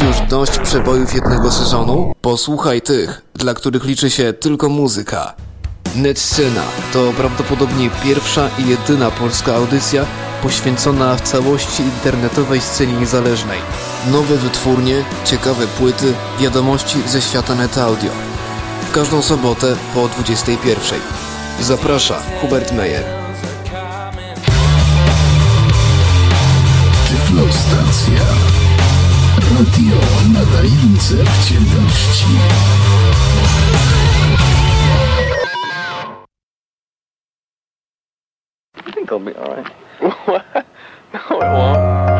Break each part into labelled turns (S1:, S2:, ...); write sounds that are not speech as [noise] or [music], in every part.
S1: Już dość przebojów jednego sezonu? Posłuchaj tych, dla których liczy się tylko muzyka. Netcena to prawdopodobnie pierwsza i jedyna polska audycja poświęcona w całości internetowej scenie niezależnej. Nowe wytwórnie, ciekawe płyty, wiadomości ze świata net audio. W każdą sobotę po 21. Zaprasza Hubert Meyer.
S2: Tyflo Stacja. Radio nadające w ciemności.
S3: I think I'll be alright. [laughs] no, it won't.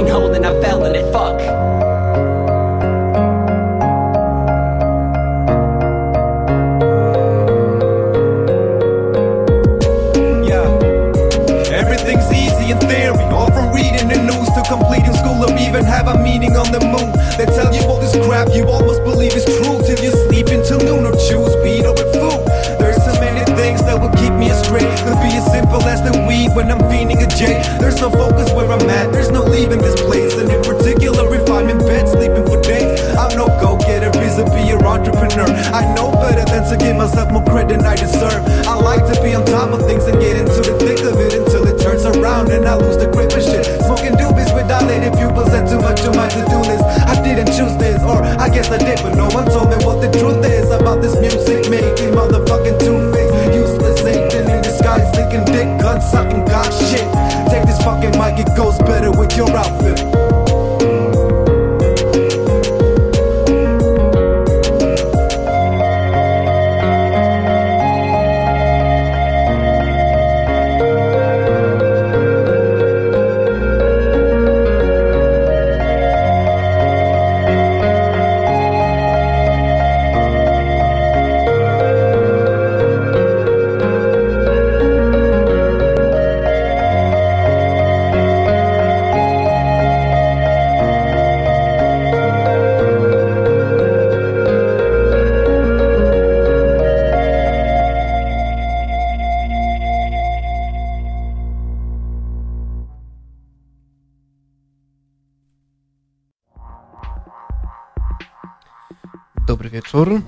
S4: fucking hole and I fell in it, fuck.
S1: wieczór.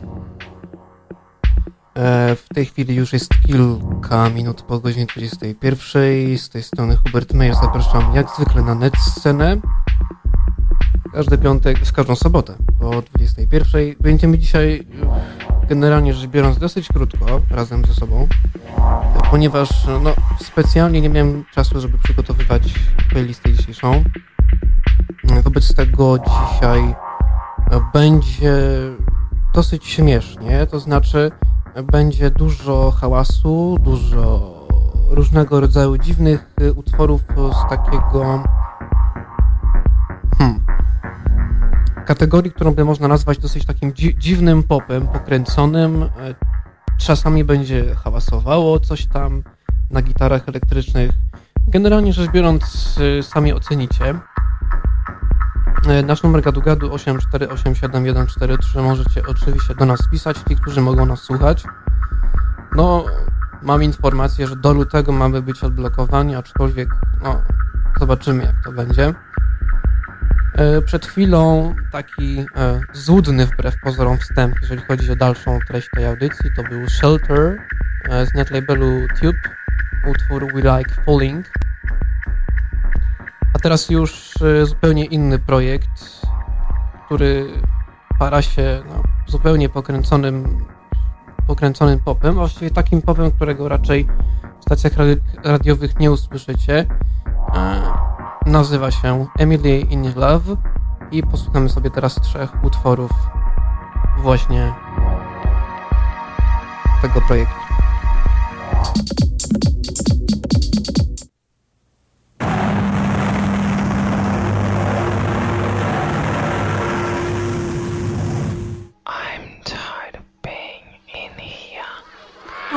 S1: E, w tej chwili już jest kilka minut po godzinie 21. Z tej strony Hubert Meyer zapraszam jak zwykle na netscenę. Każdy piątek, w każdą sobotę po 21. Będziemy dzisiaj generalnie rzecz biorąc dosyć krótko razem ze sobą, ponieważ no, specjalnie nie miałem czasu, żeby przygotowywać playlistę dzisiejszą. Wobec tego dzisiaj będzie dosyć śmiesznie, to znaczy będzie dużo hałasu, dużo różnego rodzaju dziwnych utworów z takiego hmm, kategorii, którą by można nazwać dosyć takim dzi dziwnym popem, pokręconym. Czasami będzie hałasowało coś tam na gitarach elektrycznych. Generalnie rzecz biorąc, sami ocenicie. E, nasz numer gadu-gadu 8487143 możecie oczywiście do nas pisać, ci, którzy mogą nas słuchać. No, mam informację, że do lutego mamy być odblokowani, aczkolwiek no, zobaczymy jak to będzie. E, przed chwilą taki e, złudny wbrew pozorom wstęp, jeżeli chodzi o dalszą treść tej audycji, to był Shelter z netlabelu Tube, utwór We Like Falling teraz już e, zupełnie inny projekt, który para się no, zupełnie pokręconym, pokręconym popem, właściwie takim popem, którego raczej w stacjach radiowych nie usłyszycie. E, nazywa się Emily in Love i posłuchamy sobie teraz trzech utworów właśnie tego projektu.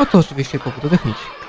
S1: No to oczywiście powód techniczny.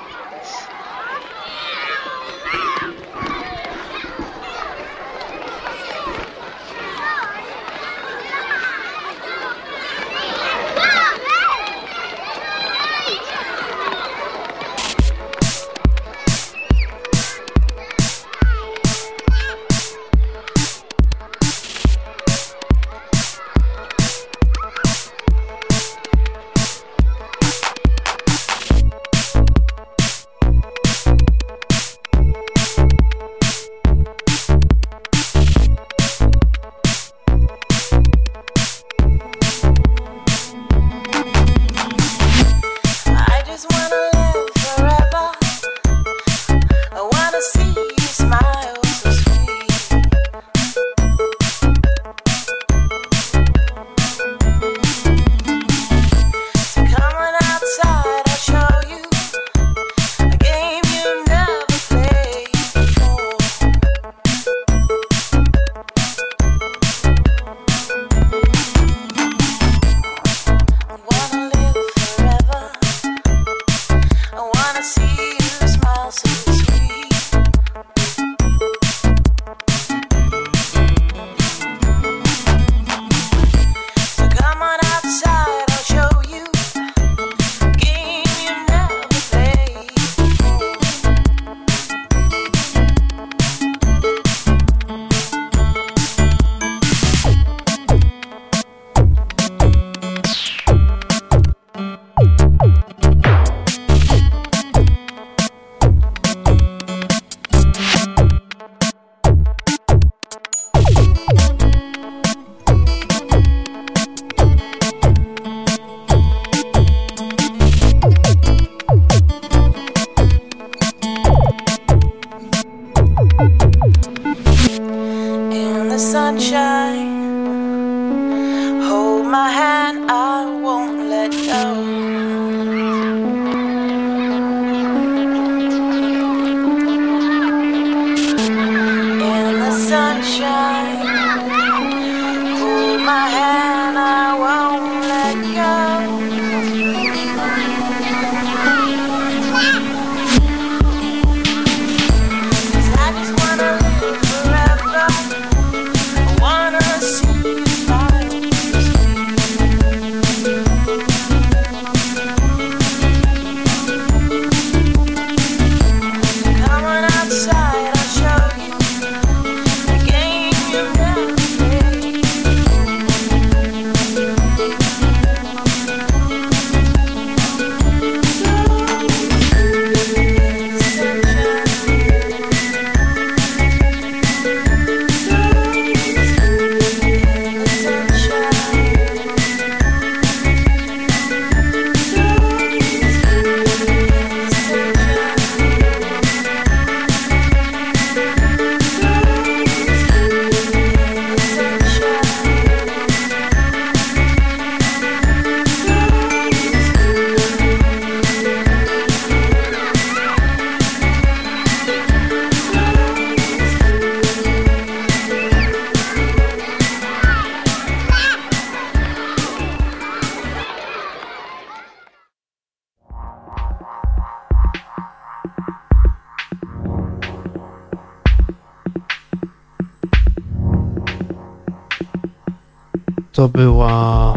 S1: To była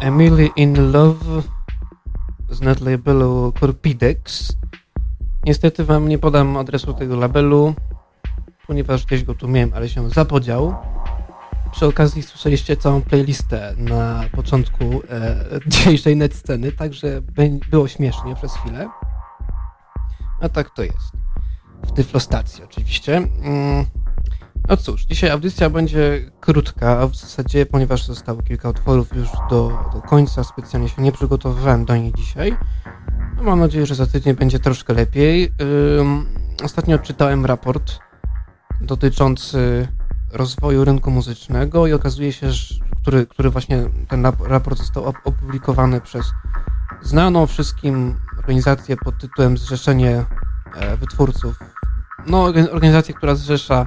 S1: Emily in Love z netlabelu Corpidex. Niestety wam nie podam adresu tego labelu, ponieważ gdzieś go tu miałem, ale się zapodział. Przy okazji słyszeliście całą playlistę na początku e, [laughs] dzisiejszej net sceny, także było śmiesznie przez chwilę. A tak to jest. W Tyflostacji oczywiście. Mm. No cóż, dzisiaj audycja będzie krótka w zasadzie, ponieważ zostało kilka utworów już do, do końca. Specjalnie się nie przygotowywałem do niej dzisiaj. No, mam nadzieję, że za tydzień będzie troszkę lepiej. ostatnio czytałem raport dotyczący rozwoju rynku muzycznego i okazuje się, że, który, który właśnie ten raport został opublikowany przez znaną wszystkim organizację pod tytułem Zrzeszenie e, Wytwórców. No, organizację, która zrzesza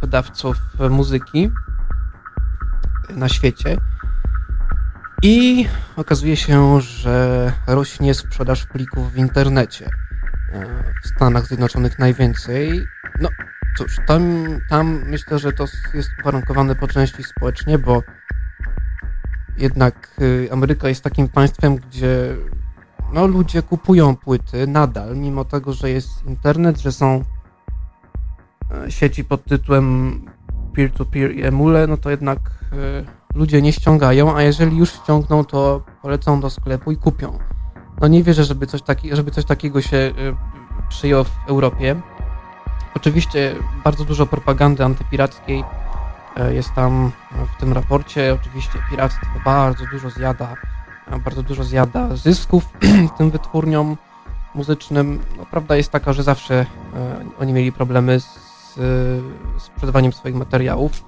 S1: wydawców muzyki na świecie. I okazuje się, że rośnie sprzedaż plików w internecie. E, w Stanach Zjednoczonych najwięcej. No cóż, tam, tam myślę, że to jest uwarunkowane po części społecznie, bo jednak y, Ameryka jest takim państwem, gdzie no, ludzie kupują płyty nadal, mimo tego, że jest internet, że są e, sieci pod tytułem peer-to-peer i emule, no to jednak y, ludzie nie ściągają, a jeżeli już ściągną, to polecą do sklepu i kupią. No nie wierzę, żeby coś, taki, żeby coś takiego się y, przyjął w Europie. Oczywiście bardzo dużo propagandy antypirackiej e, jest tam w tym raporcie. Oczywiście piractwo bardzo dużo zjada, e, bardzo dużo zjada zysków [clears throat] tym wytwórniom muzycznym. No, prawda jest taka, że zawsze e, oni mieli problemy z sprzedawaniem swoich materiałów.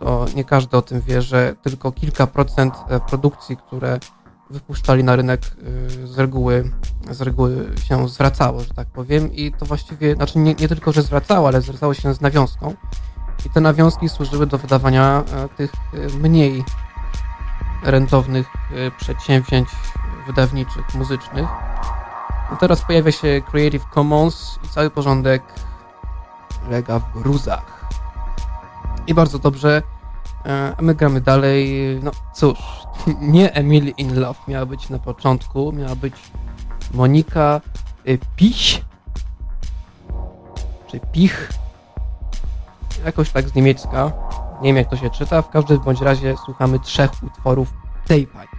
S1: To nie każdy o tym wie, że tylko kilka procent produkcji, które wypuszczali na rynek y, z reguły, z reguły się zwracało, że tak powiem i to właściwie, znaczy nie, nie tylko, że zwracało, ale zwracało się z nawiązką i te nawiązki służyły do wydawania e, tych e, mniej rentownych e, przedsięwzięć wydawniczych, muzycznych. No teraz pojawia się Creative Commons i cały porządek lega w gruzach. I bardzo dobrze, a my gramy dalej. No cóż, [laughs] nie Emily in Love miała być na początku, miała być Monika y, Piś, czy Pich, jakoś tak z niemiecka. Nie wiem jak to się czyta, w każdym bądź razie słuchamy trzech utworów Daypipe.
S5: Le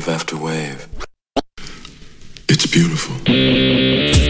S5: wave after wave. It's beautiful.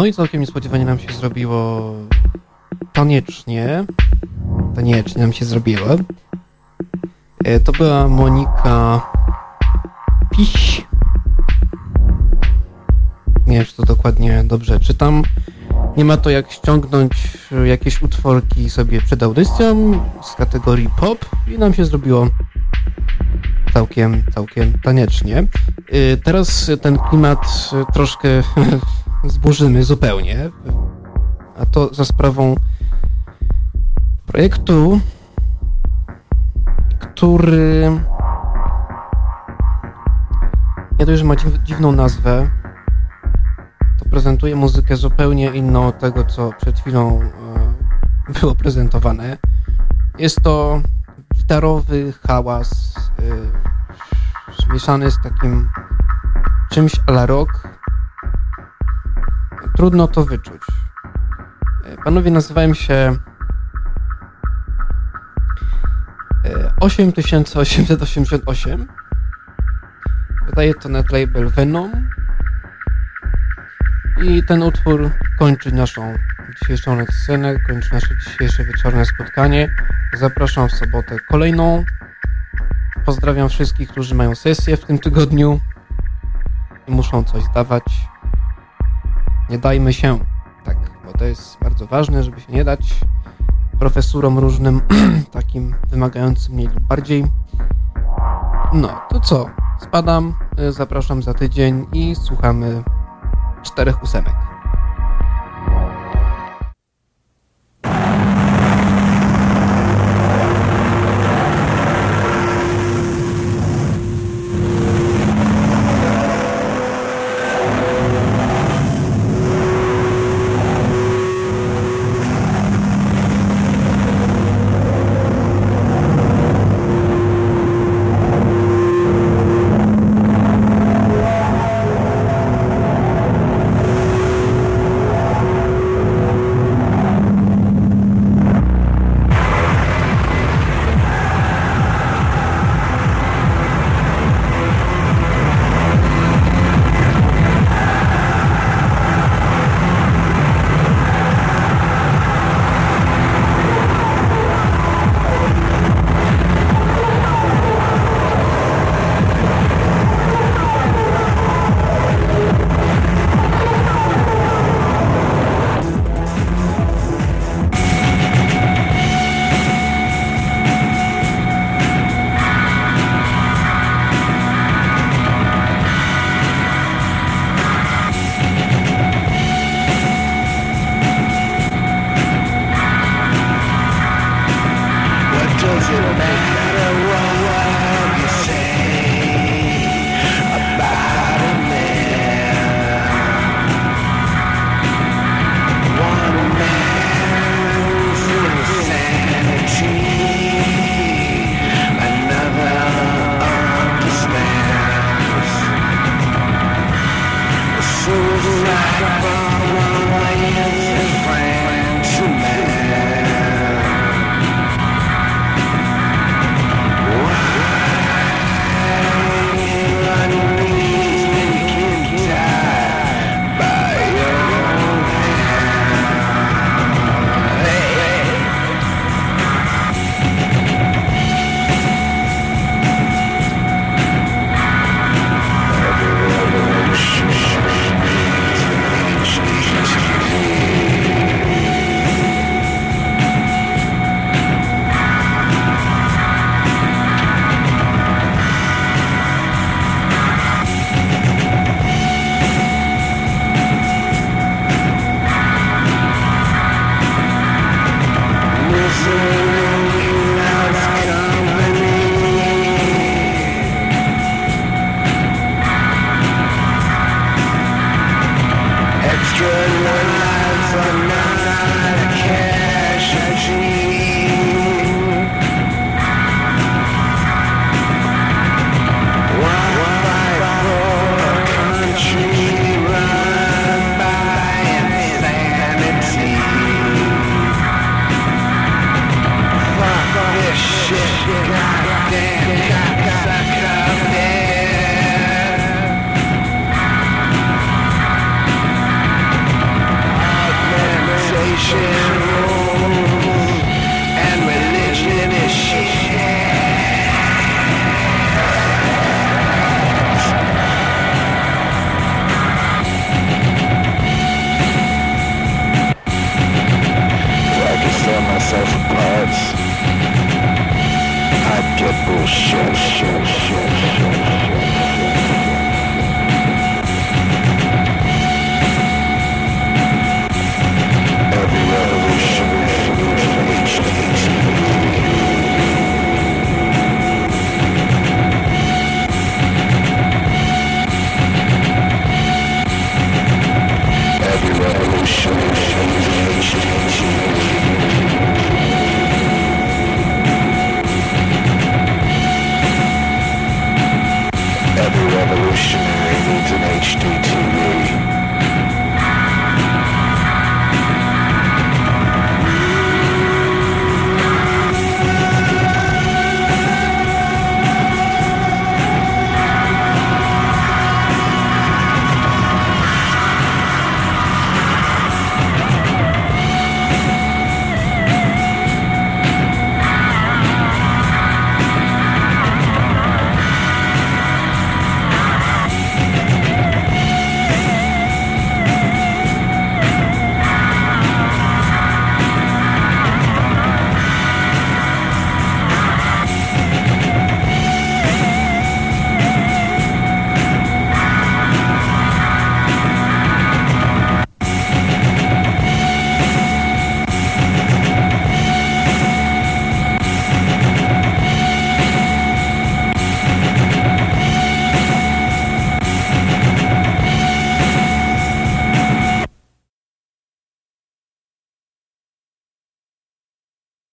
S1: No i całkiem niespodziewanie nam się zrobiło taniecznie. Taniecznie nam się zrobiło. E, to była Monika Piś. Nie wiem, czy to dokładnie dobrze czytam. Nie ma to jak ściągnąć jakieś utworki sobie przed audycją z kategorii pop i nam się zrobiło całkiem, całkiem taniecznie. E, teraz ten klimat troszkę [laughs] zburzymy zupełnie. A to za sprawą projektu, który nie dość, że ma dziwną nazwę, to prezentuje muzykę zupełnie inną od tego, co przed chwilą e, było prezentowane. Jest to gitarowy hałas e, zmieszany z takim czymś a la rock, trudno to wyczuć. E, panowie nazywają się 8888. E, Wydaje to net label Venom. I ten utwór kończy naszą dzisiejszą scenę, kończy nasze dzisiejsze wieczorne spotkanie. Zapraszam w sobotę kolejną. Pozdrawiam wszystkich, którzy mają sesję w tym tygodniu i muszą coś dawać. Nie dajmy się. Tak, bo to jest bardzo ważne, żeby się nie dać.
S6: profesurom różnym, [clears throat] takim wymagającym mniej lub bardziej. No, to co? Spadam, y, zapraszam za tydzień i słuchamy czterech ósemek.